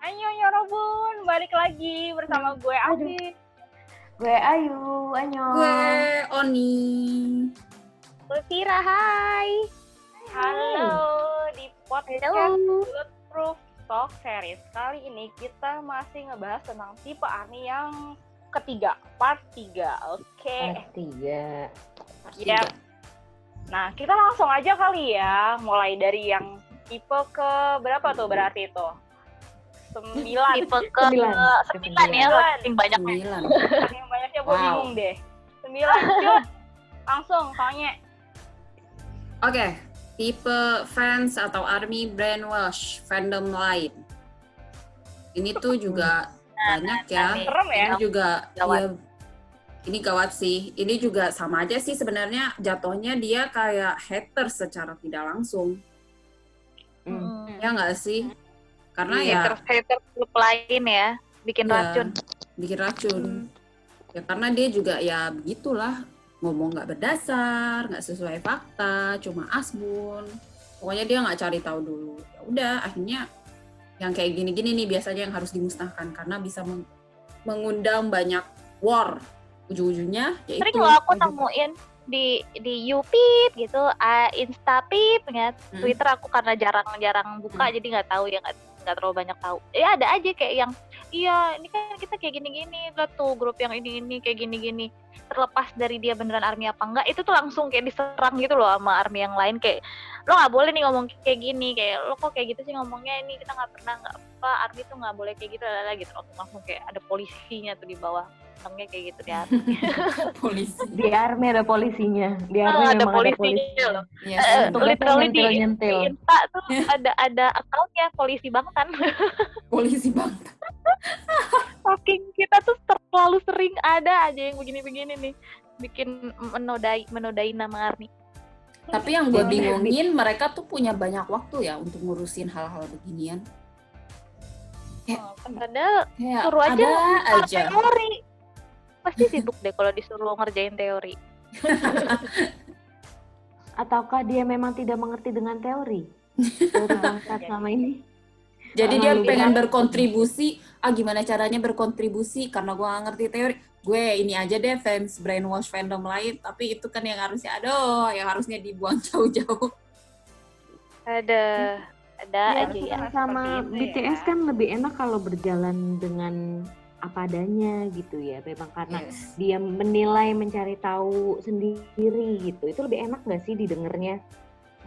Ayo Yorobun, balik lagi bersama gue Afi. Gue Ayu, Anyo. Gue Oni. Gue Vira, hai. Halo, di podcast Bulletproof Talk Series. Kali ini kita masih ngebahas tentang tipe ARMY yang ketiga, part 3. Oke. Part tiga. Yap. Nah, kita langsung aja kali ya, mulai dari yang tipe ke berapa tuh berarti itu? Sembilan. tipe ke Sembilan. sembilan ya Sembilan. saking banyak Sembilan. Saking banyaknya gue Wow. bingung deh. Sembilan, cut. Langsung, soalnya. Oke, tipe fans atau army brainwash fandom lain. Ini tuh juga banyak ya. nih. Serem ya. Ini juga Gawat. ya, ini gawat sih. Ini juga sama aja sih sebenarnya jatuhnya dia kayak hater secara tidak langsung. Hmm. Ya nggak sih? Karena ya haters haters grup lain ya bikin Iya. racun bikin racun. Ya karena dia juga ya begitulah ngomong nggak berdasar, nggak sesuai fakta, cuma asbun. Pokoknya dia nggak cari tahu dulu. Ya udah, akhirnya yang kayak gini-gini nih biasanya yang harus dimusnahkan karena bisa meng- mengundang banyak war. Ujung-ujungnya yaitu sering loh aku nemuin di di Upip gitu uh, Instapip ya Hmm. Twitter aku karena jarang-jarang buka Hmm. jadi nggak tahu ya nggak nggak terlalu banyak tahu. Ya ada aja kayak yang iya ini kan kita kayak gini-gini lihat tuh grup yang ini ini kayak gini-gini. Terlepas dari dia beneran army apa enggak itu tuh langsung kayak diserang gitu loh sama army yang lain kayak lo nggak boleh nih ngomong kayak gini kayak lo kok kayak gitu sih ngomongnya ini kita nggak pernah nggak apa army tuh nggak boleh kayak gitu lah gitu. Langsung kayak ada polisinya tuh di bawah Senengnya kayak gitu di army polisi. Di army ada polisinya. Di Ah, army ada memang ada polisinya polisi. loh. Iya, Eh, sih, tugasnya literally di, nyentil-nyentil. di Insta tuh ada ada akunnya polisi Bangtan. polisi banget. Saking kita tuh terlalu sering ada aja yang begini-begini nih bikin menodai menodai nama Army. Tapi yang gue Iya, bingungin mereka tuh punya banyak waktu ya untuk ngurusin hal-hal beginian. Ya. Padahal Kayak suruh aja ada keluar aja. teori. Pasti sibuk deh kalau disuruh ngerjain teori. Ataukah dia memang tidak mengerti dengan teori? Teori bangsat selama ini. Jadi dia pengen berat. berkontribusi, ah gimana caranya berkontribusi karena gue gak ngerti teori. Gue ini aja deh fans brainwash fandom lain, tapi itu kan yang harusnya aduh, yang harusnya dibuang jauh-jauh. Ada ada Ya, aja ya. sama BTS ya. kan lebih enak kalau berjalan dengan apa adanya gitu ya. Memang karena Yes. dia menilai, mencari tahu sendiri gitu. Itu lebih enak nggak sih didengarnya?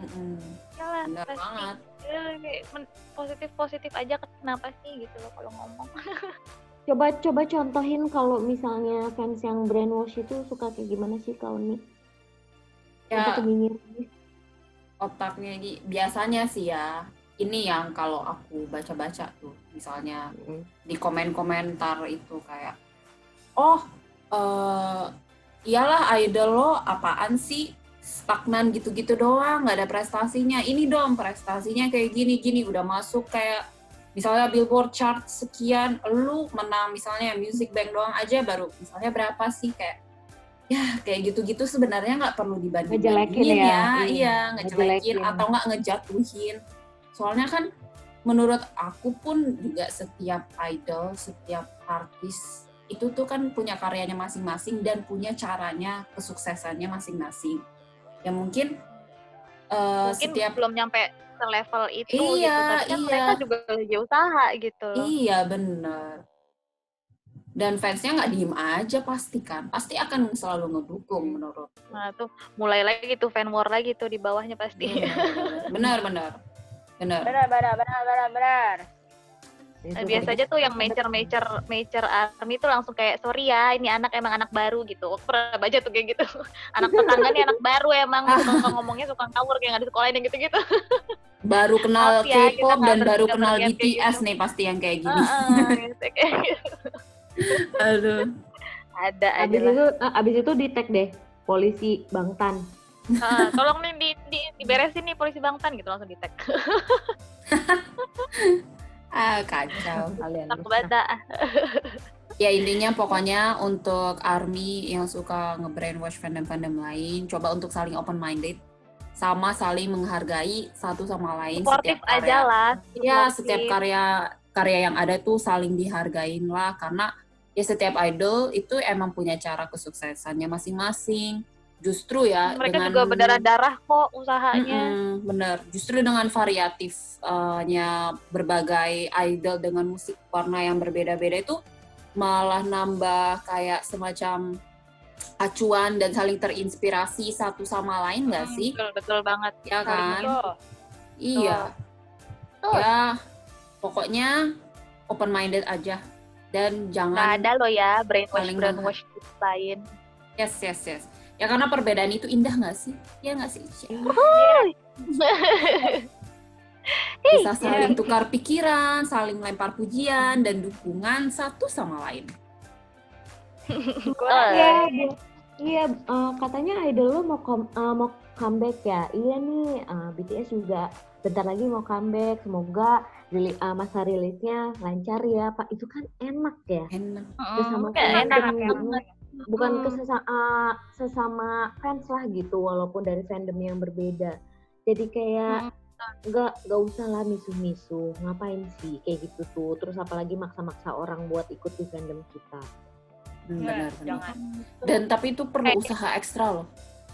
Mm-mm. Yalah, Bener pasti. banget. Ya, kayak men- positif-positif aja kenapa sih gitu loh kalau ngomong. Coba coba contohin kalau misalnya fans yang brainwash itu suka kayak gimana sih kau nih? Ya, otaknya biasanya sih ya. Ini yang kalau aku baca-baca tuh, misalnya Mm. di komen-komentar itu kayak oh eh iyalah idol lo apaan sih? Stagnan gitu-gitu doang nggak ada prestasinya. Ini dong prestasinya kayak gini-gini udah masuk kayak misalnya billboard chart sekian lu menang misalnya music bank doang aja baru misalnya berapa sih? Kayak ya kayak gitu-gitu sebenarnya nggak perlu dibanding Ngejelekin ya, iya iya, ngejelekin ngejelekin. atau nggak ngejatuhin soalnya kan menurut aku pun juga setiap idol, setiap artis itu tuh kan punya karyanya masing-masing dan punya caranya kesuksesannya masing-masing. Ya mungkin eh, Mungkin setiap belum nyampe ke level itu gitu, Iya, tapi kan iya. mereka juga lagi usaha gitu iya bener. Dan fansnya nggak diem aja pasti kan, pasti akan selalu ngedukung menurut. Nah tuh mulai lagi tuh fan war lagi tuh di bawahnya pasti. Benar, benar, benar. Benar, benar, benar, benar, benar. Itu Nah, biasa aja tuh yang major major major army tuh langsung kayak sorry ya ini anak emang anak baru gitu. Aku pernah baca tuh kayak gitu. anak tetangga nih anak baru emang suka ngomongnya suka ngawur kayak nggak di sekolah yang gitu-gitu. Baru kenal ya, K-pop dan baru kenal BTS gitu. nih pasti yang kayak gini. Gitu, kayak gitu. Aduh. Ada Abis itu, eh, abis itu di tag deh polisi Bangtan. Ah, tolong nih di, di, diberesin nih polisi Bangtan gitu langsung di tag. Ah, kacau. Kalian Aku baca. ya intinya pokoknya untuk army yang suka nge-brainwash fandom-fandom lain coba untuk saling open minded sama saling menghargai satu sama lain Sportif setiap aja karya lah. ya supportif. setiap karya karya yang ada tuh saling dihargain lah karena ya setiap idol itu emang punya cara kesuksesannya masing-masing justru ya Mereka dengan juga berdarah-darah kok usahanya. Mm-mm, bener justru dengan variatifnya berbagai idol dengan musik warna yang berbeda-beda itu malah nambah kayak semacam acuan dan saling terinspirasi satu sama lain nggak Hmm, sih Betul, betul banget. ya kan Betul. iya Betul. ya pokoknya open minded aja dan Nggak jangan ada loh ya brainwash brainwash lain. yes yes yes ya karena perbedaan itu indah nggak sih ya nggak sih bisa saling tukar pikiran saling lempar pujian dan dukungan satu sama lain. Iya, iya eh, katanya idol lo mau kom- eh, mau comeback ya. Iya nih, eh, BTS juga bentar lagi mau comeback. Semoga rili- eh, masa rilisnya lancar ya, Pak. Itu kan enak ya. enak kayak enak gitu. banget. Bukan Mm. ke sesa- eh, sesama fans lah gitu, walaupun dari fandom yang berbeda. Jadi kayak nggak nggak usah lah misuh-misuh ngapain sih kayak gitu tuh terus apalagi maksa-maksa orang buat ikut di fandom kita Hmm, Nah, benar benar jangan. dan tapi itu perlu usaha ekstra loh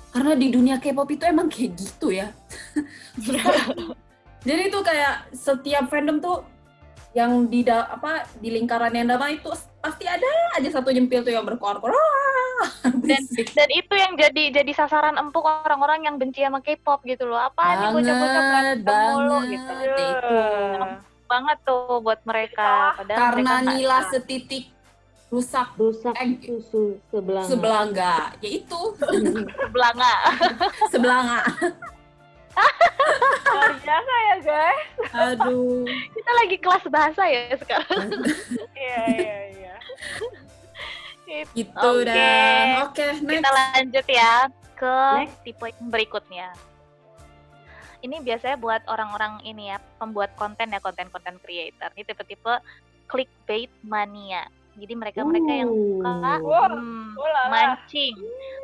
karena di dunia K-pop itu emang kayak gitu ya jadi itu kayak setiap fandom tuh yang di da- apa di lingkaran yang damai itu pasti ada aja satu jempil tuh yang berkoar-koar "Ah!" berisik. Dan itu yang jadi jadi sasaran empuk orang-orang yang benci sama K-pop gitu loh. Apa nih bocah-bocah berantem mulu banget gitu. itu Banget tuh buat mereka. Padahal karena mereka nila tahu. setitik rusak rusak Eh, susu sebelah sebelangga yaitu sebelanga. sebelanga Luar biasa ya guys. aduh Kita lagi kelas bahasa ya sekarang. Iya iya iya. gitu Oke. dah oke next Kita lanjut ya ke Next. tipe yang berikutnya. Ini biasanya buat orang-orang ini ya, pembuat konten ya, konten-konten creator. Ini tipe-tipe clickbait mania. Jadi mereka-mereka yang suka Wah, hmm, oh mancing,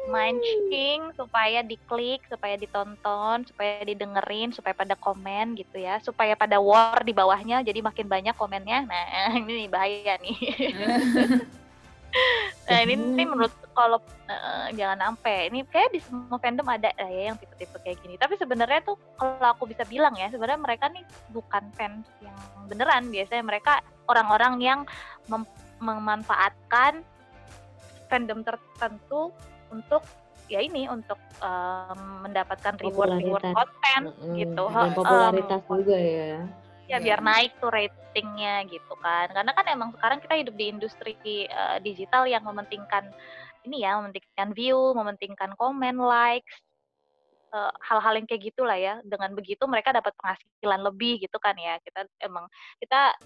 mancing supaya diklik, supaya ditonton, supaya didengerin, supaya pada komen gitu ya, supaya pada war di bawahnya, jadi makin banyak komennya. Nah, ini nih bahaya nih. Nah ini, ini menurut kalau eh, jangan sampai ini kayak di semua fandom ada lah ya yang tipe-tipe kayak gini. Tapi sebenarnya tuh kalau aku bisa bilang ya sebenarnya mereka nih bukan fans yang beneran. Biasanya mereka orang-orang yang mem- memanfaatkan fandom tertentu untuk ya ini untuk em, mendapatkan reward reward konten Mm-mm. gitu. dan popularitas juga ya. Ya biar naik tuh ratingnya gitu kan. Karena kan emang sekarang kita hidup di industri eh, digital yang mementingkan ini ya mementingkan view mementingkan komen likes eh, hal-hal yang kayak gitulah ya. Dengan begitu mereka dapat penghasilan lebih gitu kan ya. Kita emang kita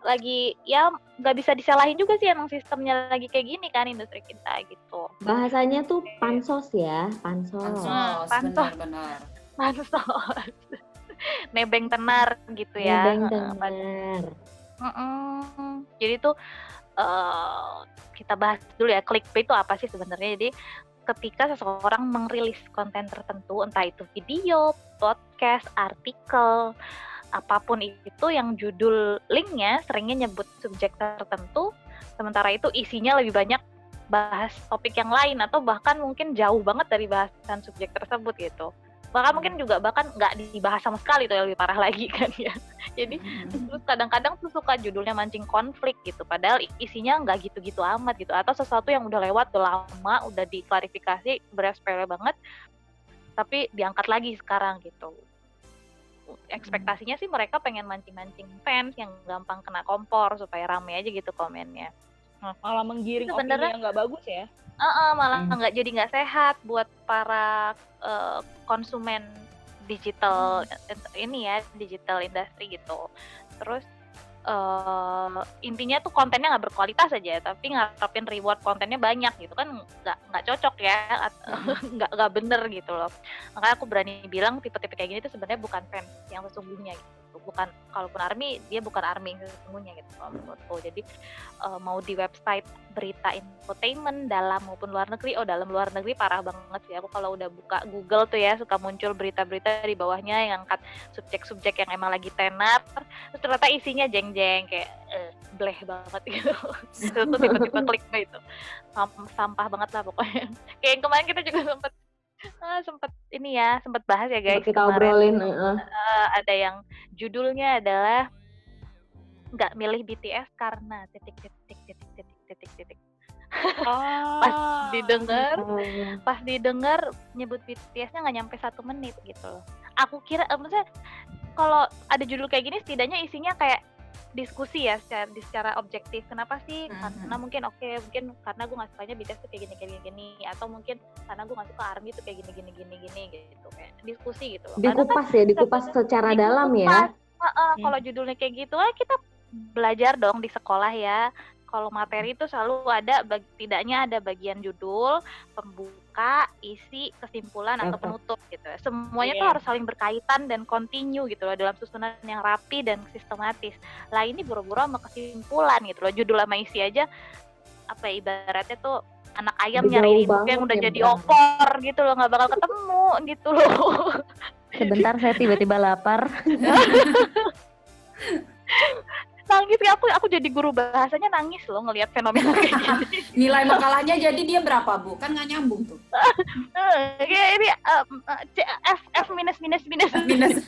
lagi ya nggak bisa disalahin juga sih emang sistemnya lagi kayak gini kan industri kita gitu bahasanya tuh pansos ya pansos pansos pansos. benar-benar pansos nebeng tenar gitu ya Nebeng Heeh, bener. Mm-mm. Jadi tuh eh, kita bahas dulu ya clickbait itu apa sih sebenarnya. Jadi ketika seseorang merilis konten tertentu, entah itu video, podcast, artikel, apa pun itu yang judul linknya seringnya nyebut subjek tertentu, sementara itu isinya lebih banyak bahas topik yang lain atau bahkan mungkin jauh banget dari bahasan subjek tersebut gitu. Bahkan mungkin juga bahkan nggak dibahas sama sekali tuh yang lebih parah lagi kan ya. Jadi terus kadang-kadang tuh suka judulnya mancing konflik gitu padahal isinya nggak gitu-gitu amat gitu atau sesuatu yang udah lewat udah lama udah diklarifikasi beres banget tapi diangkat lagi sekarang gitu ekspektasinya sih mereka pengen mancing-mancing fans yang gampang kena kompor supaya rame aja gitu komennya Malah menggiring opini Sebenarnya- yang nggak bagus ya. Heeh, malah Hmm. nggak jadi nggak sehat buat para eh, konsumen digital eh, ini ya digital industri gitu terus eh, intinya tuh kontennya nggak berkualitas aja tapi ngarepin reward kontennya banyak gitu kan nggak nggak cocok ya at- nggak nggak bener gitu loh. Makanya aku berani bilang tipe-tipe kayak gini tuh sebenarnya bukan fans yang sesungguhnya gitu bukan kalaupun army dia bukan army sesungguhnya gitu kalau menurutku. Jadi uh, mau di website berita infotainment dalam maupun luar negeri oh dalam luar negeri parah banget sih. Aku kalau udah buka Google tuh ya suka muncul berita-berita di bawahnya yang angkat subjek-subjek yang emang lagi tenar terus ternyata isinya jeng-jeng kayak uh, bleh banget gitu. Itu tuh tiba-tiba klik itu. Sampah banget lah pokoknya. Kayak yang kemarin kita juga sempet uh, sempet ini ya sempet bahas ya guys kita obrolin uh. Uh, ada yang judulnya adalah nggak milih BTS karena titik titik titik titik titik titik oh. pas didengar oh. pas didengar nyebut BTS-nya nggak nyampe satu menit gitu loh aku kira uh, maksudnya kalau ada judul kayak gini setidaknya isinya kayak diskusi ya secara secara objektif kenapa sih mm-hmm. karena mungkin oke okay, mungkin karena gue nggak sukanya BTS tuh kayak gini kayak gini, atau mungkin karena gue nggak suka ARMY tuh kayak gini gini gini gini gitu kayak diskusi gitu loh. dikupas kan, ya dikupas secara dikupas, dalam ya uh, uh, hmm. kalau judulnya kayak gitu ah kita belajar dong di sekolah ya kalau materi itu selalu ada tidaknya ada bagian judul, pembuka, isi, kesimpulan atau penutup gitu. Semuanya yeah. tuh harus saling berkaitan dan kontinu gitu loh dalam susunan yang rapi dan sistematis. Lah ini buru-buru sama kesimpulan gitu loh. Judul sama isi aja apa ya, ibaratnya tuh anak ayam Jauh nyari ibu yang udah ya, jadi bang. opor gitu loh nggak bakal ketemu gitu loh. Sebentar saya tiba-tiba lapar. nangis aku aku jadi guru bahasanya nangis loh ngelihat fenomena kayak gini. Nilai makalahnya jadi dia berapa bu? Kan nggak nyambung tuh. Kayak ini um, F F minus minus minus. minus.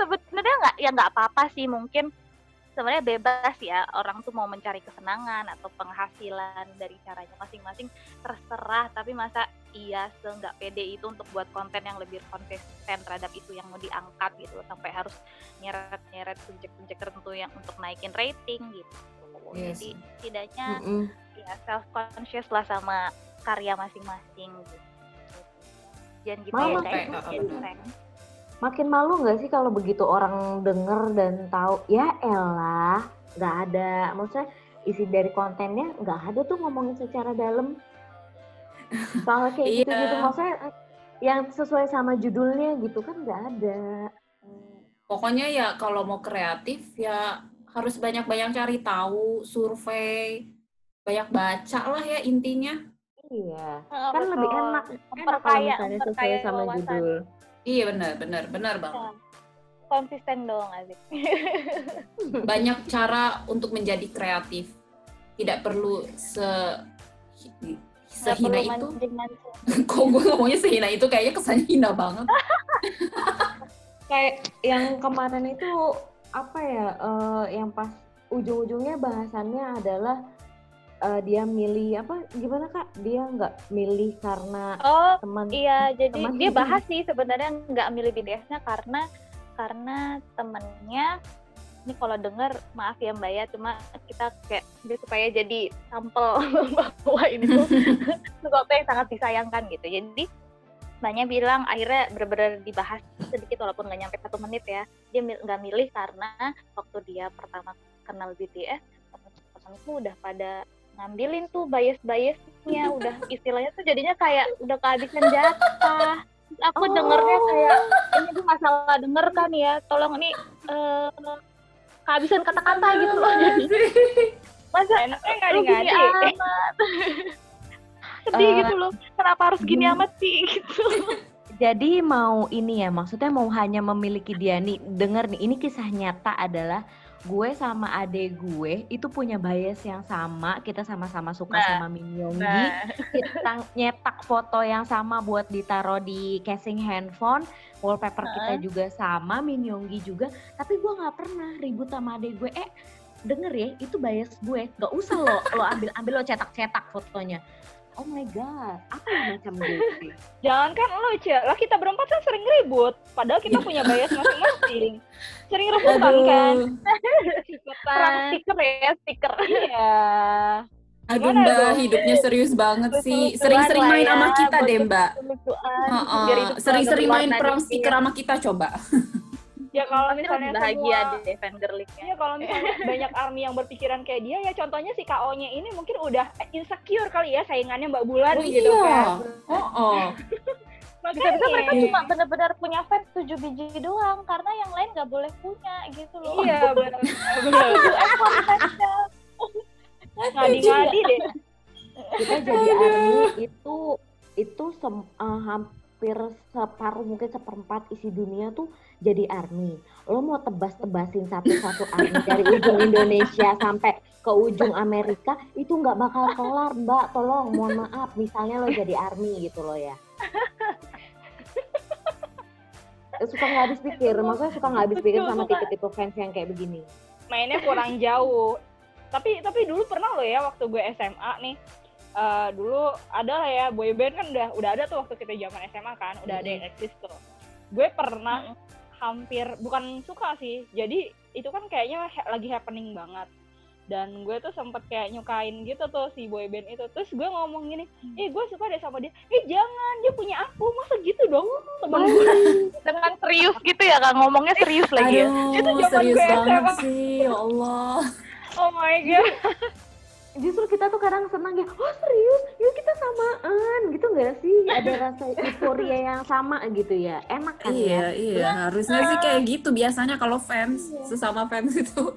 Sebenarnya nggak ya nggak apa-apa sih mungkin sebenarnya bebas ya orang tuh mau mencari kesenangan atau penghasilan dari caranya masing-masing terserah. Tapi masa iya seenggak pede itu untuk buat konten yang lebih konsisten terhadap itu yang mau diangkat gitu sampai harus nyeret-nyeret subjek-subjek tertentu yang untuk naikin rating gitu. Yes. jadi tidaknya mm -hmm. ya self conscious lah sama karya masing-masing gitu. Jangan gitu Mama, ya guys makin malu nggak sih kalau begitu orang denger dan tahu? Ya elah nggak ada. Maksudnya isi dari kontennya nggak ada tuh ngomongin secara dalam. Soal kayak gitu gitu maksudnya yang sesuai sama judulnya gitu kan nggak ada. Pokoknya ya kalau mau kreatif ya harus banyak-banyak cari tahu survei banyak baca lah ya intinya. Iya. Kan lebih enak enak kalau misalnya sesuai sama judul Iya benar, benar, benar bang. Ya. Konsisten dong Azik. Banyak cara untuk menjadi kreatif. Tidak perlu se sehina itu. Kok gue ngomongnya sehina itu kayaknya kesannya hina banget. Kayak yang kemarin itu apa ya? Uh, yang pas ujung-ujungnya bahasannya adalah uh, dia milih apa gimana kak? Dia nggak milih karena oh teman iya jadi teman. dia bahas sih sebenarnya nggak milih BTS-nya karena karena temennya ini kalau denger maaf ya mbak ya cuma kita kayak dia supaya jadi sampel bahwa ini tuh sesuatu yang sangat disayangkan gitu. Jadi banyak bilang akhirnya benar-benar dibahas sedikit walaupun nggak nyampe satu menit ya. Dia nggak milih karena waktu dia pertama kenal BTS teman-temanku udah pada ngambilin tuh bias-biasnya. Udah istilahnya tuh jadinya kayak udah kehabisan jatah. Aku oh. dengernya kayak ini tuh masalah denger kan ya? Tolong nih uh, kehabisan kata-kata gitu loh. Jadi masa enaknya nggak diganti amat. Sedih uh, gitu loh. Kenapa harus gini hmm. amat sih? Gitu. Jadi mau ini ya maksudnya mau hanya memiliki dia nih. Denger nih ini kisah nyata adalah gue sama ade gue itu punya bias yang sama kita sama-sama suka nah, sama Minyonggi nah. kita nyetak foto yang sama buat ditaruh di casing handphone wallpaper uh. kita juga sama Minyonggi juga. Tapi gue nggak pernah ribut sama ade gue. Eh denger ya itu bias gue. Nggak usah lo lo ambil ambil lo cetak cetak fotonya oh my god apa yang macam gitu jangan kan lo cek lah kita berempat kan sering ribut. Padahal kita punya bias masing-masing. Sering rebutan kan? Perang stiker ya stiker. Iya. Aduh mbak, hidupnya serius banget sih. Sering-sering main ya, sama kita deh mbak. Sering-sering main perang stiker sama kita coba. Ya kalau misalnya bahagia semua, deh fangirlingnya ya kalau misalnya banyak army yang berpikiran kayak dia ya contohnya si KO nya ini mungkin udah insecure kali ya saingannya Mbak Bulan oh, gitu iya. kan oh, oh. Bisa-bisa mereka Makanya. cuma benar-benar punya fans 7 biji doang karena yang lain nggak boleh punya gitu loh. Iya benar. Ngadi-ngadi deh. kita jadi army itu itu sem- eh, hampir separuh mungkin seperempat isi dunia tuh jadi army. Lo mau tebas-tebasin satu-satu army dari ujung Indonesia sampai ke ujung Amerika itu nggak bakal kelar mbak. Tolong mohon maaf misalnya lo jadi army gitu loh ya. Suka nggak habis pikir? Maksudnya suka nggak habis pikir sama tipe-tipe fans yang kayak begini? Mainnya kurang jauh. Tapi tapi dulu pernah loh ya waktu gue SMA nih. Eh, dulu ada lah ya boyband kan udah udah ada tuh waktu kita zaman SMA kan udah ada yang eksis tuh. Gue pernah hampir bukan suka sih jadi itu kan kayaknya ha- lagi happening banget. Dan gue tuh sempet kayak nyukain gitu tuh si boyband itu. Terus gue ngomong gini eh gue suka deh sama dia. Eh jangan dia punya aku masa gitu dong temen gue? Dengan serius gitu ya Kak, ngomongnya serius lagi ya. Aduh, Itu zaman serius gue banget SMA. sih, ya Allah. oh my god justru kita tuh kadang senang ya oh serius? Yuk kita samaan. Gitu nggak sih? Ada rasa euforia yang sama gitu ya? Enak kan ya? Iya, iya, harusnya sih kayak gitu biasanya kalau fans, sesama fans itu.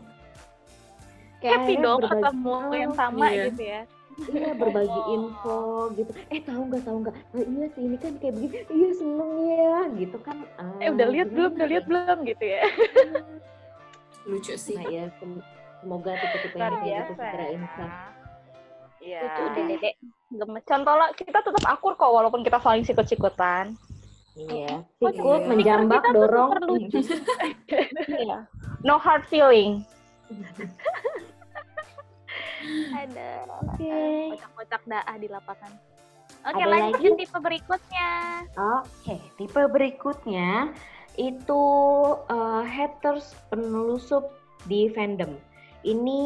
Kayak Happy dong berbagi- ketemu yang sama Iya. gitu ya. iya berbagi info gitu. Eh tahu nggak tahu nggak? Oh, iya sih ini kan kayak begini. Iya seneng ya. Gitu kan. Ah, Eh udah lihat gimana belum? Udah ya? lihat belum? Gitu ya. Lucu sih. nah ya semoga tipe-tipe yang kayak gitu segera ya. insaf Iya. Deh dedek. Gemes. Contoh lah, kita tetap akur kok walaupun kita saling sikut-sikutan. iya Oh, sikut iya. menjambak Kita dorong. Iya. No hard feeling. Ada. Oke. Kocak-kocak daah di lapangan. Oke Ada lanjut lagi? tipe berikutnya. Oke, tipe berikutnya itu eh, haters penelusup di fandom. Ini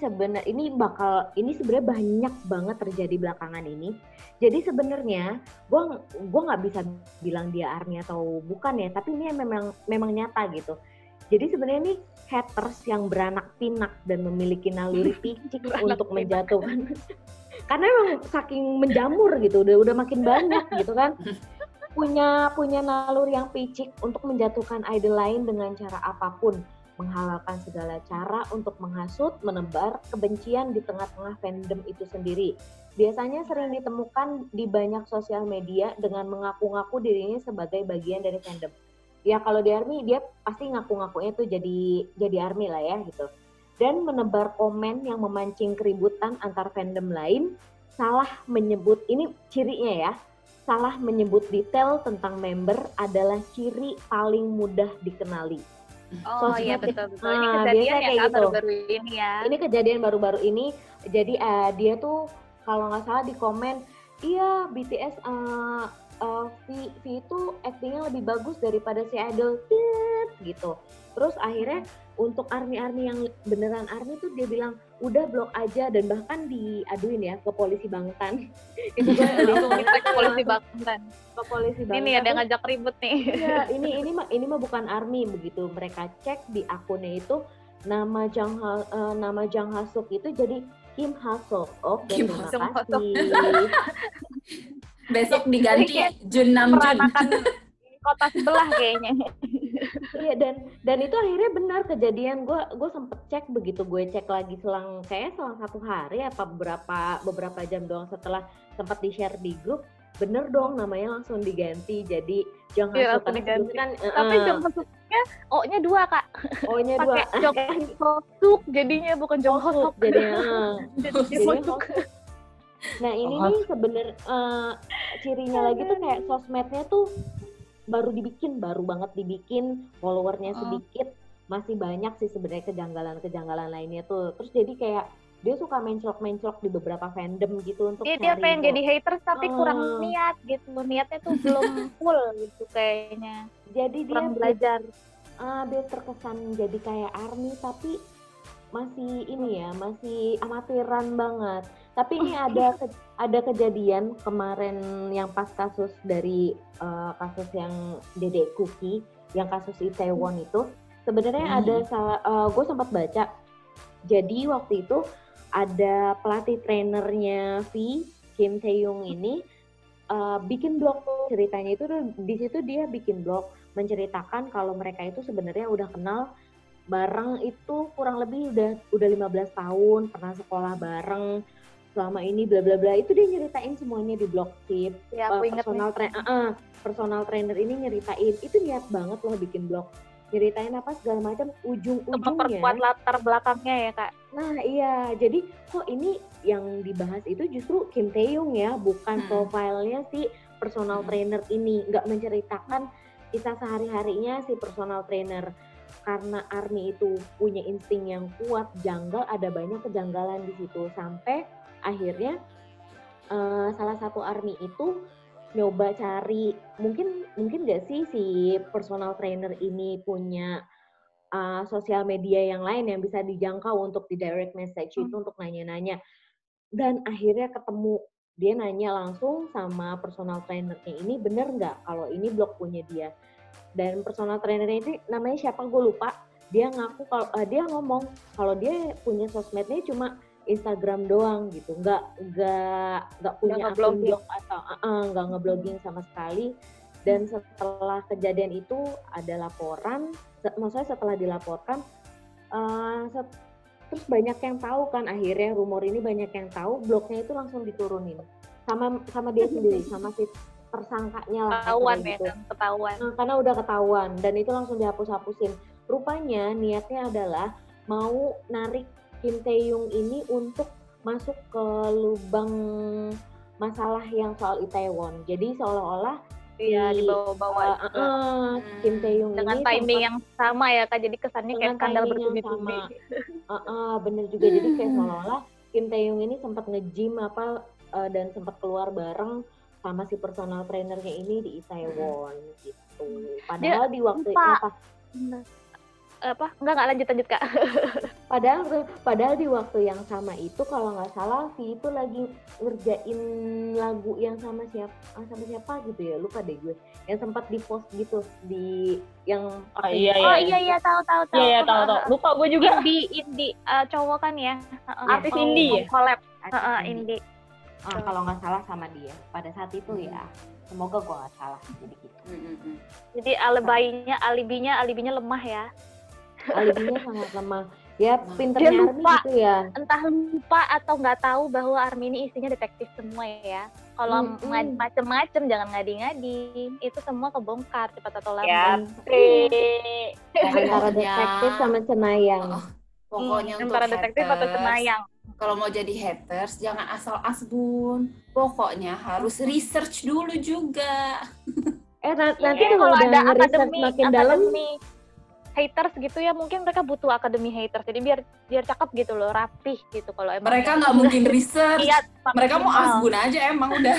sebenarnya ini bakal ini sebenarnya banyak banget terjadi belakangan ini. Jadi sebenarnya gua gua nggak bisa bilang dia army atau bukan ya, tapi ini memang memang nyata gitu. Jadi sebenarnya ini haters yang beranak pinak dan memiliki naluri picik untuk menjatuhkan. Karena emang saking menjamur gitu, udah udah makin banyak gitu kan punya punya naluri yang picik untuk menjatuhkan idol lain dengan cara apa pun menghalalkan segala cara untuk menghasut, menebar kebencian di tengah-tengah fandom itu sendiri. Biasanya sering ditemukan di banyak sosial media dengan mengaku-ngaku dirinya sebagai bagian dari fandom. Ya kalau di ARMY dia pasti ngaku-ngakunya tuh jadi jadi ARMY lah ya gitu. Dan menebar komen yang memancing keributan antar fandom lain, salah menyebut ini cirinya ya, salah menyebut detail tentang member adalah ciri paling mudah dikenali. Oh iya betul betul. Ini Ah, kejadian ya kayak gitu. baru-baru ini ya. Ini kejadian baru-baru ini, jadi eh, dia tuh kalau nggak salah di komen, iya BTS eh eh, V, V itu actingnya lebih bagus daripada si idol, gitu. Terus akhirnya untuk army-army yang beneran army tuh dia bilang udah blok aja dan bahkan diaduin ya ke polisi Bangtan. itu gue ke polisi Bangtan. ke polisi Bangtan. Ini ada ngajak ribut nih. Iya, ini ini mah ini mah bukan army begitu. Mereka cek di akunnya itu nama Jang Ha- eh, nama Jang Hasuk itu jadi Kim Hasuk. Oke, Kim terima Hasuk. kasih. Besok diganti Jun Nam Jun. Peranakan kota sebelah kayaknya. Iya dan dan itu akhirnya benar kejadian. Gue gue sempet cek begitu gue cek lagi selang kayak selang satu hari apa beberapa beberapa jam doang setelah sempat di share di grup. Bener dong namanya langsung diganti jadi Jang Hasuk langsung Karena sebelumnya diganti. kan eh, Tapi eh, jong masuknya O-nya dua kak. O-nya dua. Pakai jong Hosuk jadinya bukan jong Hosuk Hosuk. jadi Hosuk. Nah ini Oh. nih sebener eh, cirinya lagi tuh kayak sosmednya tuh baru dibikin, baru banget dibikin, followernya Oh. sedikit, masih banyak sih sebenarnya kejanggalan-kejanggalan lainnya tuh. Terus jadi kayak dia suka menclok-menclok di beberapa fandom gitu untuk Dia, dia cari pengen jadi haters tapi Oh. kurang niat gitu. Niatnya tuh belum full gitu kayaknya. jadi dia Kurang belajar. ah, dia terkesan jadi kayak army tapi masih ini ya masih amatiran banget tapi ini ada ke- ada kejadian kemarin yang pas kasus dari eh, kasus yang Dede Cookie yang kasus Itaewon itu. Sebenarnya Hmm. ada gue sempat baca. Jadi waktu itu ada pelatih trainernya V Kim Taeyong ini uh, bikin blog ceritanya itu di situ dia bikin blog menceritakan kalau mereka itu sebenarnya udah kenal bareng itu kurang lebih udah udah 15 tahun pernah sekolah bareng selama ini bla bla bla itu dia nyeritain semuanya di blog tip Ya, uh, personal nih. tra- uh, uh, personal trainer ini nyeritain itu niat banget loh bikin blog nyeritain apa segala macam ujung-ujungnya memperkuat latar belakangnya ya kak. Nah iya, jadi kok ini yang dibahas itu justru Kim Taeyong ya, bukan Hmm. profilnya si personal Hmm. trainer ini, nggak menceritakan kisah sehari-harinya si personal trainer. Karena Army itu punya insting yang kuat, janggal, ada banyak kejanggalan di situ. Sampai akhirnya eh, salah satu Army itu nyoba cari, mungkin mungkin nggak sih si personal trainer ini punya uh, sosial media yang lain yang bisa dijangkau untuk di direct message itu untuk nanya-nanya. Dan akhirnya ketemu dia nanya langsung sama personal trainernya ini bener nggak kalau ini blog punya dia. Dan personal trainernya ini namanya siapa gue lupa. Dia ngaku kalau eh, dia ngomong kalau dia punya sosmednya cuma Instagram doang gitu, nggak nggak nggak punya akun nge-blogging. blog atau uh, uh, nggak ngeblogging sama sekali. Dan setelah kejadian itu ada laporan se- maksudnya setelah dilaporkan eh, set- terus banyak yang tahu kan akhirnya rumor ini banyak yang tahu blognya itu langsung diturunin sama sama dia sendiri sama si tersangkanya lah Ketahuan ya gitu. kan, ketahuan. Nah, karena udah ketahuan dan itu langsung dihapus-hapusin rupanya niatnya adalah mau narik Kim Taeyong ini untuk masuk ke lubang masalah yang soal Itaewon. Jadi seolah-olah Iya, si, dibawa-bawa eh, juga. eh, Kim Taeyong dengan ini timing yang sama ya kak. Jadi kesannya kayak skandal bertubi-tubi. Ah, ah, bener juga. Jadi kayak seolah-olah Kim Taeyong ini sempat nge-gym apa eh, dan sempat keluar bareng sama si personal trainernya ini di Itaewon gitu. Padahal di waktu lupa. Apa? Enggak enggak lanjut lanjut kak. Padahal padahal di waktu yang sama itu kalau nggak salah si itu lagi ngerjain lagu yang sama siapa ah, sama siapa gitu ya lupa deh gue. Yang sempat di post gitu di yang Oh, iya, oh iya. iya tahu tahu tahu. Iya, iya, tahu tahu. Lupa gue juga. indie indie eh, cowok kan ya? Artis indie ya? collab. Artis Heeh, indie. Ah, kalau nggak salah sama dia. Pada saat itu ya. Semoga gua nggak salah jadi gitu. Mm-mm. jadi alibinya alibinya alibinya lemah ya alibinya sangat lemah ya Nah. pinternya Dia lupa. gitu ya entah lupa atau nggak tahu bahwa Army ini isinya detektif semua ya kalau Mm-mm. ma- macem-macem jangan ngadi-ngadi itu semua kebongkar cepat atau lambat Ya, antara detektif sama cenayang Oh, Pokoknya Hmm, untuk antara detektif atau cenayang Kalau mau jadi haters jangan asal asbun. Pokoknya harus research dulu juga. eh na- nanti Iya, kalau udah ada akademi makin dalam akademi haters gitu ya mungkin mereka butuh akademi haters jadi biar biar cakep gitu loh rapih gitu kalau emang Mereka nggak mungkin research. Iya, Mereka mau asbun aja emang udah.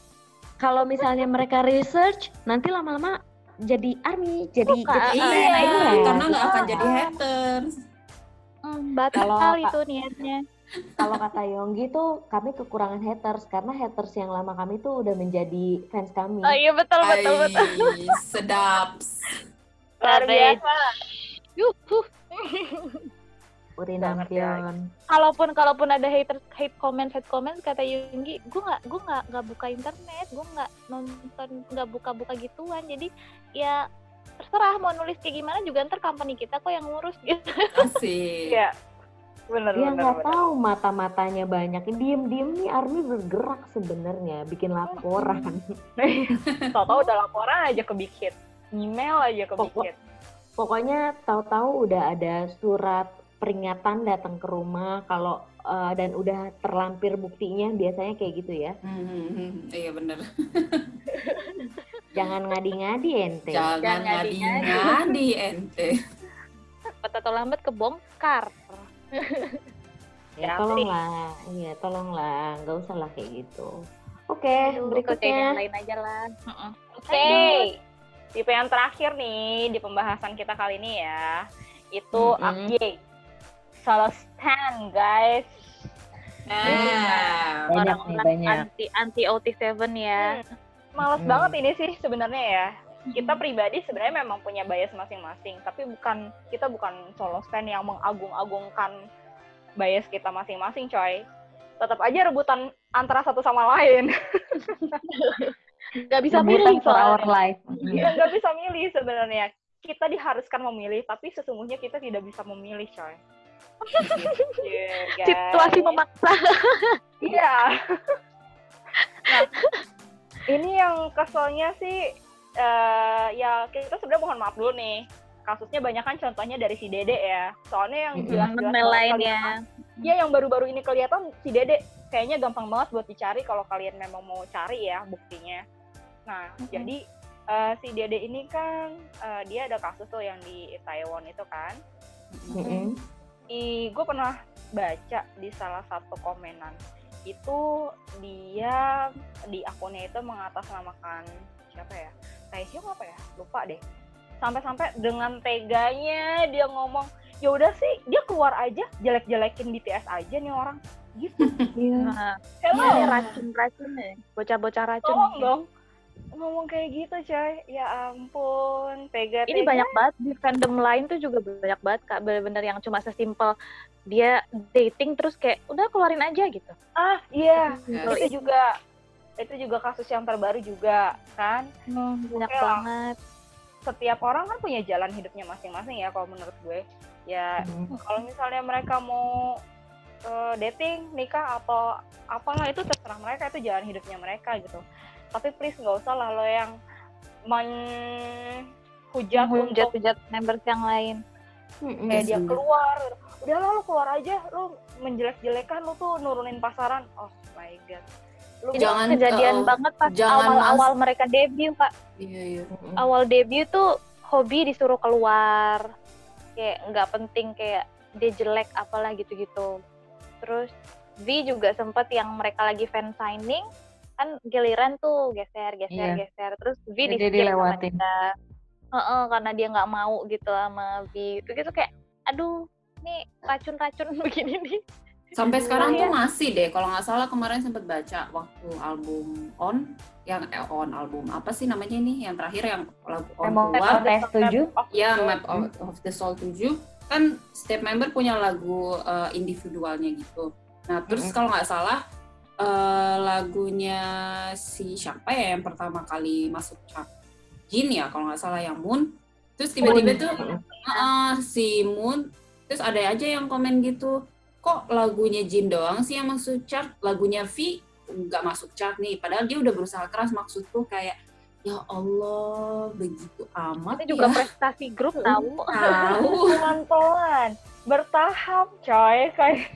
kalau misalnya mereka research nanti lama-lama jadi army jadi Suka, jadi Ah, iya, iya. karena nggak akan jadi haters. Hmm, batal Kalau- itu niatnya kalau kata Yonggi tuh kami kekurangan haters karena haters yang lama kami tuh udah menjadi fans kami oh iya betul betul betul Ay, sedap. Luar biasa. Yuhuh. Uri Banget ya. Nampion kalaupun kalaupun ada haters hate comment hate comment kata Yunggi gue nggak gue nggak nggak buka internet gue nggak nonton nggak buka buka gituan jadi ya terserah mau nulis kayak gimana juga ntar company kita kok yang ngurus gitu Asik. Iya. Bener, dia bener, nggak bener. tahu mata-matanya banyak diem-diem nih Army bergerak sebenarnya bikin laporan Tau-tau udah laporan aja kebikin. Email aja kebikin. pokoknya tahu-tahu udah ada surat peringatan datang ke rumah. Kalau eh, dan udah terlampir buktinya biasanya kayak gitu ya. Hmm, iya bener. jangan ngadi-ngadi ente. Jangan Jangan ngadi-ngadi ente. cepat atau lambat kebongkar. Ya Ya, tolonglah. Iya tolonglah. Nggak usah lah kayak gitu. Oke yang berikutnya. lain aja lah. Oke. Tipe yang terakhir nih di pembahasan kita kali ini ya. Itu Mm-mm. update. Solo stand, guys. Nah, banyak nih orang-orang banyak anti anti OT7 ya Males Hmm. banget ini sih sebenarnya ya. Kita pribadi sebenarnya memang punya bias masing-masing, tapi bukan kita bukan solo stand yang mengagung-agungkan bias kita masing-masing, coy. Tetap aja rebutan antara satu sama lain. Gak bisa milih for our life. Kita nggak bisa milih sebenarnya. Kita diharuskan memilih, tapi sesungguhnya kita tidak bisa memilih, coy. Yeah, guys. Situasi memaksa. Iya. nah, ini yang keselnya sih, eh ya kita sebenarnya mohon maaf dulu nih. Kasusnya banyak kan contohnya dari si Dede ya. Soalnya yang jelas-jelas lainnya. kelihatan- Iya yang baru-baru ini kelihatan si Dede kayaknya gampang banget buat dicari kalau kalian memang mau cari ya buktinya. Nah, Mhm. jadi eh, si Dede ini kan eh, dia ada kasus tuh yang di Taiwan itu kan. Mm-mm. Di gue pernah baca di salah satu komenan itu dia di akunnya itu mengatasnamakan siapa ya? Taehyung apa ya? Lupa deh. Sampai-sampai dengan teganya dia ngomong, ya udah sih dia keluar aja jelek-jelekin BTS aja nih orang. Gitu. Iya. Nah, Hello. iya, racun-racun ya. Bocah-bocah racun. Tolong dong. Ngomong kayak gitu coy. Ya ampun. Tega Ini banyak banget di fandom lain tuh juga banyak banget kak bener-bener yang cuma sesimpel dia dating terus kayak udah keluarin aja gitu. Ah iya. Ya. Itu juga itu juga kasus yang terbaru juga kan. banyak Oke lah. banget. Setiap orang kan punya jalan hidupnya masing-masing ya kalau menurut gue. Ya Mm. kalau misalnya mereka mau eh, dating, nikah atau apalah itu terserah mereka itu jalan hidupnya mereka gitu. Tapi please nggak usah lah lo yang menghujat untuk Hujat-hujat members yang lain. Mm-mm. kayak dia bener. keluar udah lah lo keluar aja lo menjelek-jelekan lo tuh nurunin pasaran oh my god lu Jangan, kejadian uh, banget pas awal-awal mereka debut kak. Iya, iya. Awal debut tuh hobi disuruh keluar. Kayak nggak penting kayak dia jelek apalah gitu-gitu. Terus V juga sempet yang mereka lagi fan signing kan giliran tuh geser geser Iya. geser terus V Jadi di dilewatin. Heeh, karena dia nggak mau gitu sama V itu gitu kayak aduh nih racun-racun begini nih Sampai sekarang Iya. tuh masih deh, kalau nggak salah kemarin sempat baca waktu album On, yang eh, On album apa sih namanya ini? Yang terakhir yang lagu On Emang keluar, tujuh? ya Map of, of the Soul 7 kan setiap member punya lagu eh, individualnya gitu. Nah terus Mm-mm. kalau nggak salah eh, lagunya si siapa ya yang pertama kali masuk chart Jin ya kalau nggak salah yang Moon. Terus tiba-tiba Moon. tuh ah, si Moon terus ada aja yang komen gitu kok lagunya Jin doang sih yang masuk chart lagunya V nggak masuk chart nih padahal dia udah berusaha keras maksudku kayak ya Allah begitu amat itu juga ya. prestasi grup tahu. tahu. Pelan-pelan. Bertahap coy. Kayak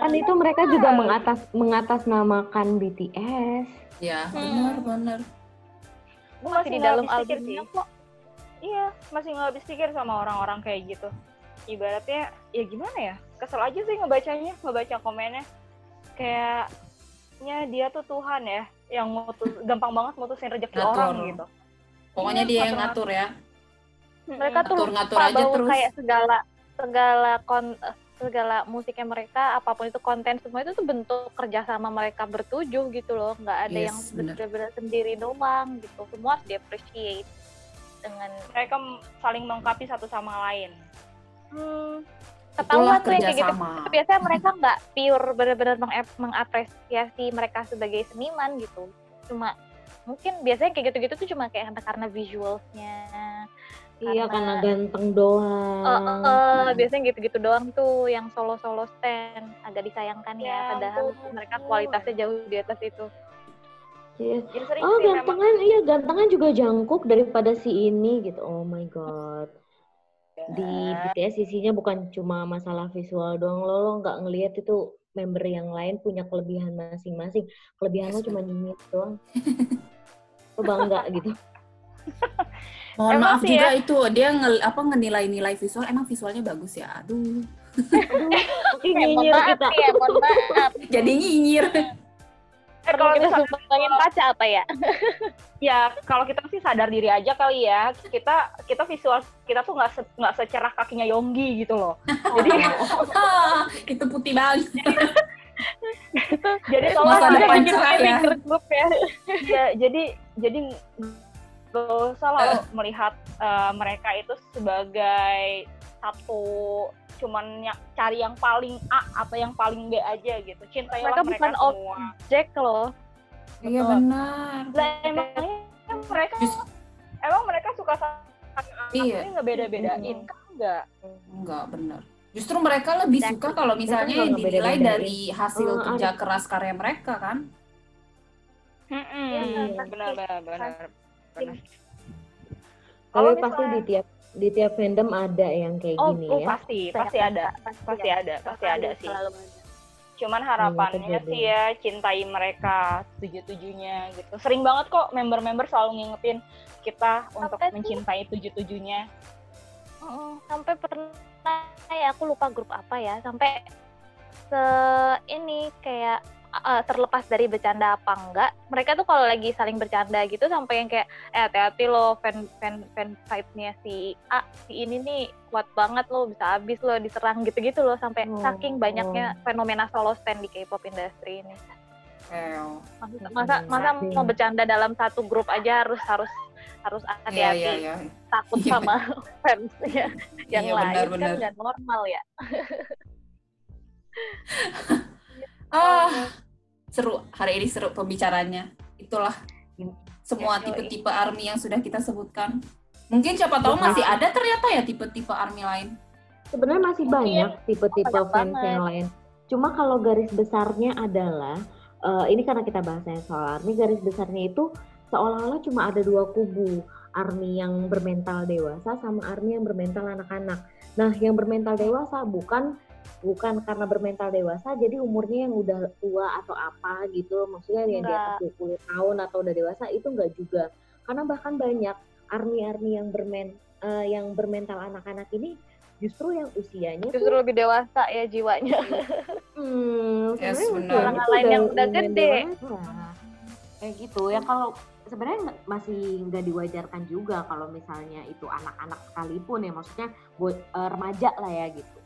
Kan itu mereka juga mengatas mengatasnamakan BTS. ya Hmm. benar benar. Gue masih di dalam albumnya sih. kok iya masih nggak habis pikir sama orang-orang kayak gitu. Ibaratnya ya gimana ya? Kesel aja sih ngebacanya ngebaca komennya. Kayaknya dia tuh Tuhan ya yang mutus gampang banget mutusin rezeki Ngatur. orang gitu. Pokoknya dia yang ngatur ya. Mereka tuh Ngatur-ngatur lupa aja terus. kayak segala segala kon segala musiknya mereka apa pun itu konten semua itu tuh bentuk kerjasama mereka bertujuh gitu loh. Nggak ada Yes, yang benar-benar sendiri doang gitu. Semua harus di appreciate dengan mereka saling melengkapi satu sama lain. Hmm, ketahuan tuh yang kayak gitu biasanya mereka nggak pure benar-benar mengap- mengapresiasi mereka sebagai seniman gitu cuma mungkin biasanya kayak gitu-gitu tuh cuma kayak karena, karena visualsnya Iya Karena- karena ganteng doang. Eh, eh, eh, biasanya gitu-gitu doang tuh yang solo-solo stand agak disayangkan ya, Ya padahal ampun. mereka kualitasnya jauh di atas itu. Iya. ya sering Oh memang gantengan, iya gantengan juga jangkuk daripada si ini gitu. Oh my god. Di BTS isinya bukan cuma masalah visual doang lo, lo nggak ngelihat itu member yang lain punya kelebihan masing-masing. Kelebihan lo cuma nyimit doang. Lo bangga gitu. mohon Emang maaf juga itu dia nge, apa ngenilai-nilai visual emang visualnya bagus ya aduh Oke nyinyir kita. ya, mohon maaf. jadi nyinyir eh, kalau kita sumbangin kaca apa ya? ya kalau kita sih sadar diri aja kali ya. Kita kita visual kita tuh nggak se- nggak secerah kakinya Yonggi gitu loh. Jadi itu putih banget. Jadi Masa tolong depan cerah ya. group ya. Ya, jadi jadi gak usah lah lo melihat eh, mereka itu sebagai satu cuman ya, cari yang paling A atau yang paling B aja gitu cintailah mereka, mereka, bukan semua objek loh Iya benar. lah emangnya mereka Just- emang mereka suka sama Iya. ini nggak beda-bedain kan enggak Enggak benar. Justru mereka lebih Exactly. suka kalau misalnya dinilai dari hasil Oh, kerja keras karya mereka kan. Mm-mm. Iya, benar benar benar Kalau pasti di tiap di tiap fandom ada yang kayak oh, gini oh, ya. pasti pasti ada pasti ada pasti ada sih cuman harapannya terjadi. sih ya cintai mereka tujuh-tujuhnya gitu sering banget kok member-member selalu ngingetin kita untuk Sampai tuh- mencintai tujuh-tujuhnya Mm-mm. sampai pernah ya aku lupa grup apa ya sampai se ini kayak uh, terlepas dari bercanda apa enggak mereka tuh kalau lagi saling bercanda gitu sampai yang kayak eh hati-hati lo fan fan fan site-nya si A si ini nih kuat banget lo bisa habis lo diserang gitu-gitu loh sampai Oh, saking banyaknya fenomena solo stand di K-pop industry ini masa masa, masa Iya. mau bercanda dalam satu grup aja harus harus harus iya hati-hati iya iya. takut Iya, sama fansnya yang Iya, lain benar, kan benar. nggak normal ya Ah, seru hari ini seru pembicaranya. Itulah semua tipe-tipe army yang sudah kita sebutkan. Mungkin siapa tahu masih ada ternyata ya tipe-tipe army lain. Sebenarnya masih Mungkin. banyak tipe-tipe fans banget. yang lain. Cuma kalau garis besarnya adalah eh, ini karena kita bahasnya soal army, garis besarnya itu seolah-olah cuma ada dua kubu. Army yang bermental dewasa sama army yang bermental anak-anak. Nah, yang bermental dewasa bukan bukan karena bermental dewasa jadi umurnya yang udah tua atau apa gitu. Maksudnya yang di atas 20 tahun atau udah dewasa itu enggak juga. Karena bahkan banyak army-army yang bermen eh, yang bermental anak-anak ini justru yang usianya justru tuh lebih dewasa ya jiwanya hmm, Yes, Orang tuh lain yang udah gede. dewasa. kayak gitu ya kalau sebenarnya masih nggak diwajarkan juga kalau misalnya itu anak-anak sekalipun ya maksudnya buat eh, remaja lah ya gitu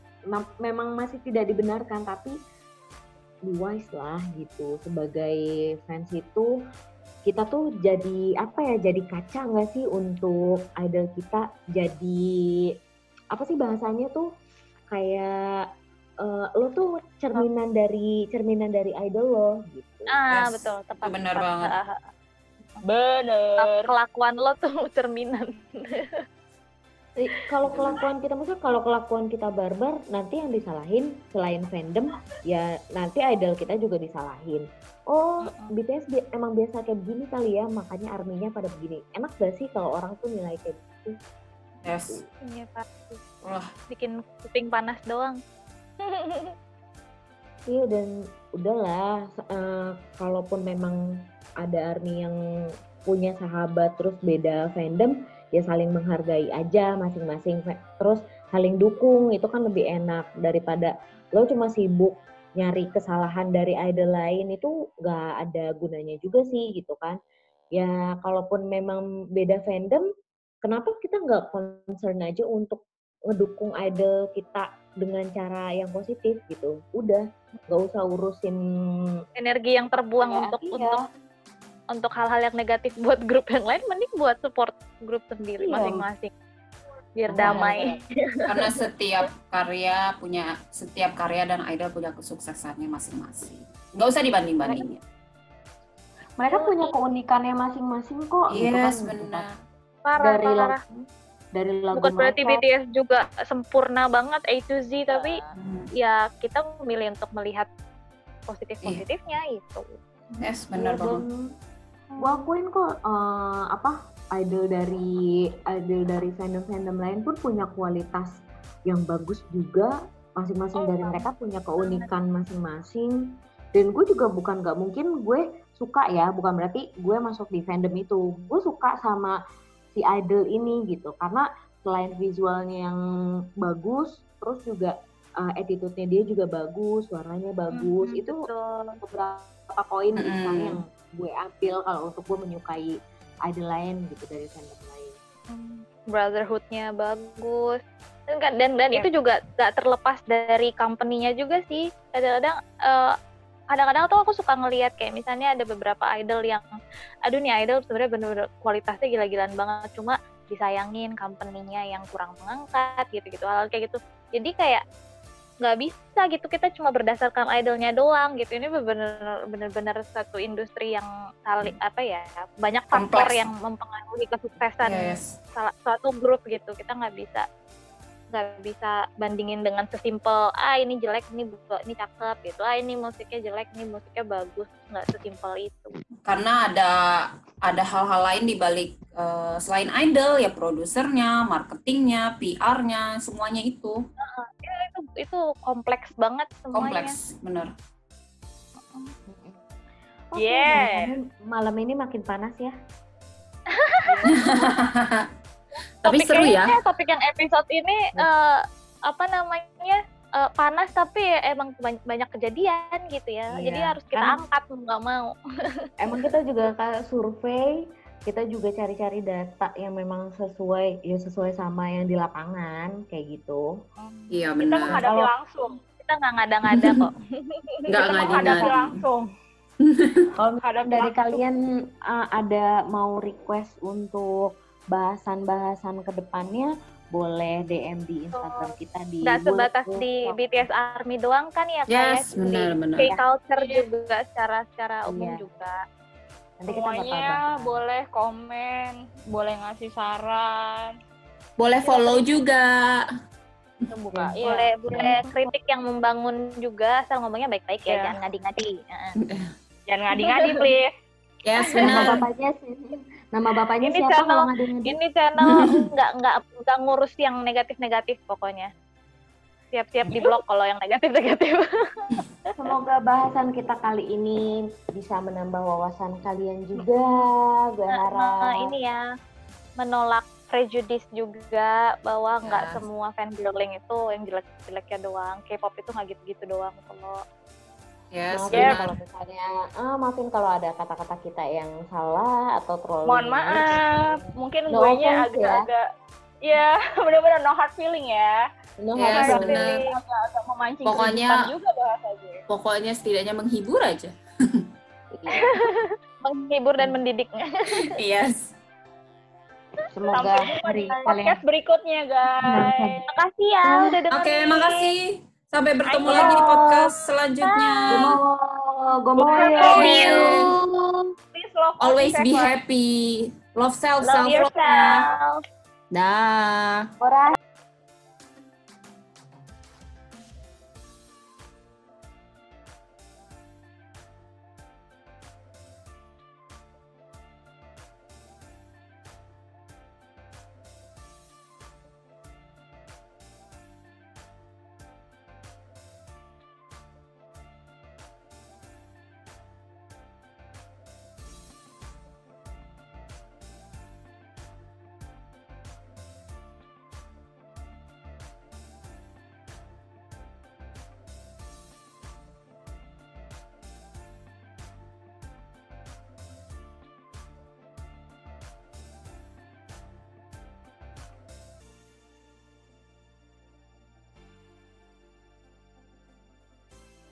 memang masih tidak dibenarkan tapi be wise lah gitu. Sebagai fans itu kita tuh jadi apa ya jadi kaca nggak sih untuk idol kita? Jadi apa sih bahasanya tuh? Kayak eh, lo tuh cerminan dari cerminan dari idol lo gitu. Ah Yes, betul tepat benar banget. Ah, ah, bener ah. kelakuan lo tuh cerminan kalau kelakuan kita maksudnya kalau kelakuan kita barbar nanti yang disalahin selain fandom ya nanti idol kita juga disalahin. Oh BTS bi- emang biasa kayak begini kali ya makanya arminya pada begini. Enak gak sih kalau orang tuh nilai kayak gitu? Yes. Iya, pasti. Wah, bikin kuping panas doang. Iya dan udahlah eh, kalaupun memang ada army yang punya sahabat terus beda fandom ya saling menghargai aja masing-masing. Terus saling dukung itu kan lebih enak. Daripada lo cuma sibuk nyari kesalahan dari idol lain itu nggak ada gunanya juga sih gitu kan. Ya kalaupun memang beda fandom kenapa kita nggak concern aja untuk ngedukung idol kita dengan cara yang positif gitu. Udah nggak usah urusin energi yang terbuang Kayak, untuk iya. untuk untuk hal-hal yang negatif buat grup yang lain mending buat support grup sendiri Iya. masing-masing biar Benar. damai karena setiap karya punya setiap karya dan idol punya kesuksesannya masing-masing. Nggak usah dibanding-bandingin. mereka punya keunikannya masing-masing kok Yes, gitu kan. benar. parah dari parah lagu dari lagu bukan berarti mereka, BTS juga sempurna banget A to Z tapi Hmm, ya kita memilih untuk melihat positif positifnya itu Yes, benar Iya, banget. Gue akuin kok eh, apa idol dari idol dari fandom fandom lain pun punya kualitas yang bagus juga masing-masing Oh, dari mereka punya keunikan masing-masing dan gue juga bukan nggak mungkin gue suka ya bukan berarti gue masuk di fandom itu gue suka sama si idol ini gitu karena selain visualnya yang bagus terus juga eh, attitude-nya dia juga bagus suaranya bagus Mhm, itu betul. beberapa poin Mm-mm. misalnya yang gue ambil kalau untuk gue menyukai idol lain gitu dari fandom lain. Hmm, brotherhoodnya bagus dan kan- dan, dan Ya. itu juga gak terlepas dari company-nya juga sih kadang-kadang eh, kadang-kadang tuh aku suka ngelihat kayak misalnya ada beberapa idol yang aduh nih idol sebenarnya bener-bener kualitasnya gila-gilaan banget cuma disayangin company-nya yang kurang mengangkat gitu-gitu hal kayak gitu jadi kayak nggak bisa gitu kita cuma berdasarkan idolnya doang gitu ini benar benar-benar satu industri yang saling apa ya banyak faktor Kompleks. yang mempengaruhi kesuksesan Yes. salah suatu grup gitu kita nggak bisa nggak bisa bandingin dengan sesimpel ah ini jelek ini ini cakep gitu ah ini musiknya jelek ini musiknya bagus nggak sesimpel itu Karena ada ada hal-hal lain di balik eh, selain idol ya produsernya, marketingnya, PR-nya, semuanya itu Ya, itu itu kompleks banget semuanya kompleks, bener. Oke, Yeah. malam ini makin panas ya. Tapi Topik seru ya. topik yang episode ini eh, apa namanya eh, panas tapi emang banyak, kejadian gitu ya Iya, jadi harus kita kan- angkat mau nggak mau Emang kita juga kayak survei, kita juga cari-cari data yang memang sesuai, ya sesuai sama yang di lapangan kayak gitu. Iya Kita benar. menghadapi Kalau- langsung. kita nggak ngada-ngada kok Nggak Kita menghadapi ngadi-ngadi. langsung. Kalau dari langsung. kalian uh, ada mau request untuk bahasan-bahasan ke depannya, boleh DM di Instagram kita di nggak sebatas di. BTS Army doang kan ya kayak Yes, benar-benar. K-culture juga secara secara umum Iya. juga Nanti kita bakal boleh komen, boleh ngasih saran. Boleh follow juga. Buka. Iya. Iya. boleh boleh kritik yang membangun juga asal ngomongnya baik-baik ya Iya. jangan ngadi-ngadi Heeh. Jangan ngadi-ngadi, please. Yes, benar. sih- Nama bapaknya Ini siapa channel- kalau ngadi-ngadi? ini channel nggak nggak nggak ngurus yang negatif-negatif pokoknya siap-siap di blok kalau yang negatif-negatif Semoga bahasan kita kali ini bisa menambah wawasan kalian juga. Gue harap. Nah, ini ya menolak prejudice juga bahwa nggak Ya. semua fan girling itu yang jelek-jeleknya doang K-pop itu nggak gitu-gitu doang kalau Yes, maafin Yes. benar. kalau misalnya, ah, maafin kalau ada kata-kata kita yang salah atau terlalu. Mohon maaf, mungkin No gue nya ya. agak-agak ya benar-benar no hard feeling ya. No Yes, hard hard benar. feeling agak-agak memancing Pokoknya- juga bahasa gue. Pokoknya setidaknya menghibur aja. Menghibur dan mendidik Yes. Semoga Sampai jumpa hari di kalian podcast berikutnya, guys. makasih ya udah dengerin Oke, makasih. Sampai bertemu Ayo. lagi di podcast selanjutnya. Gomo, gomo Love ya. you. Please love Always be happy. Love self, love self love. yourself Dah. Ora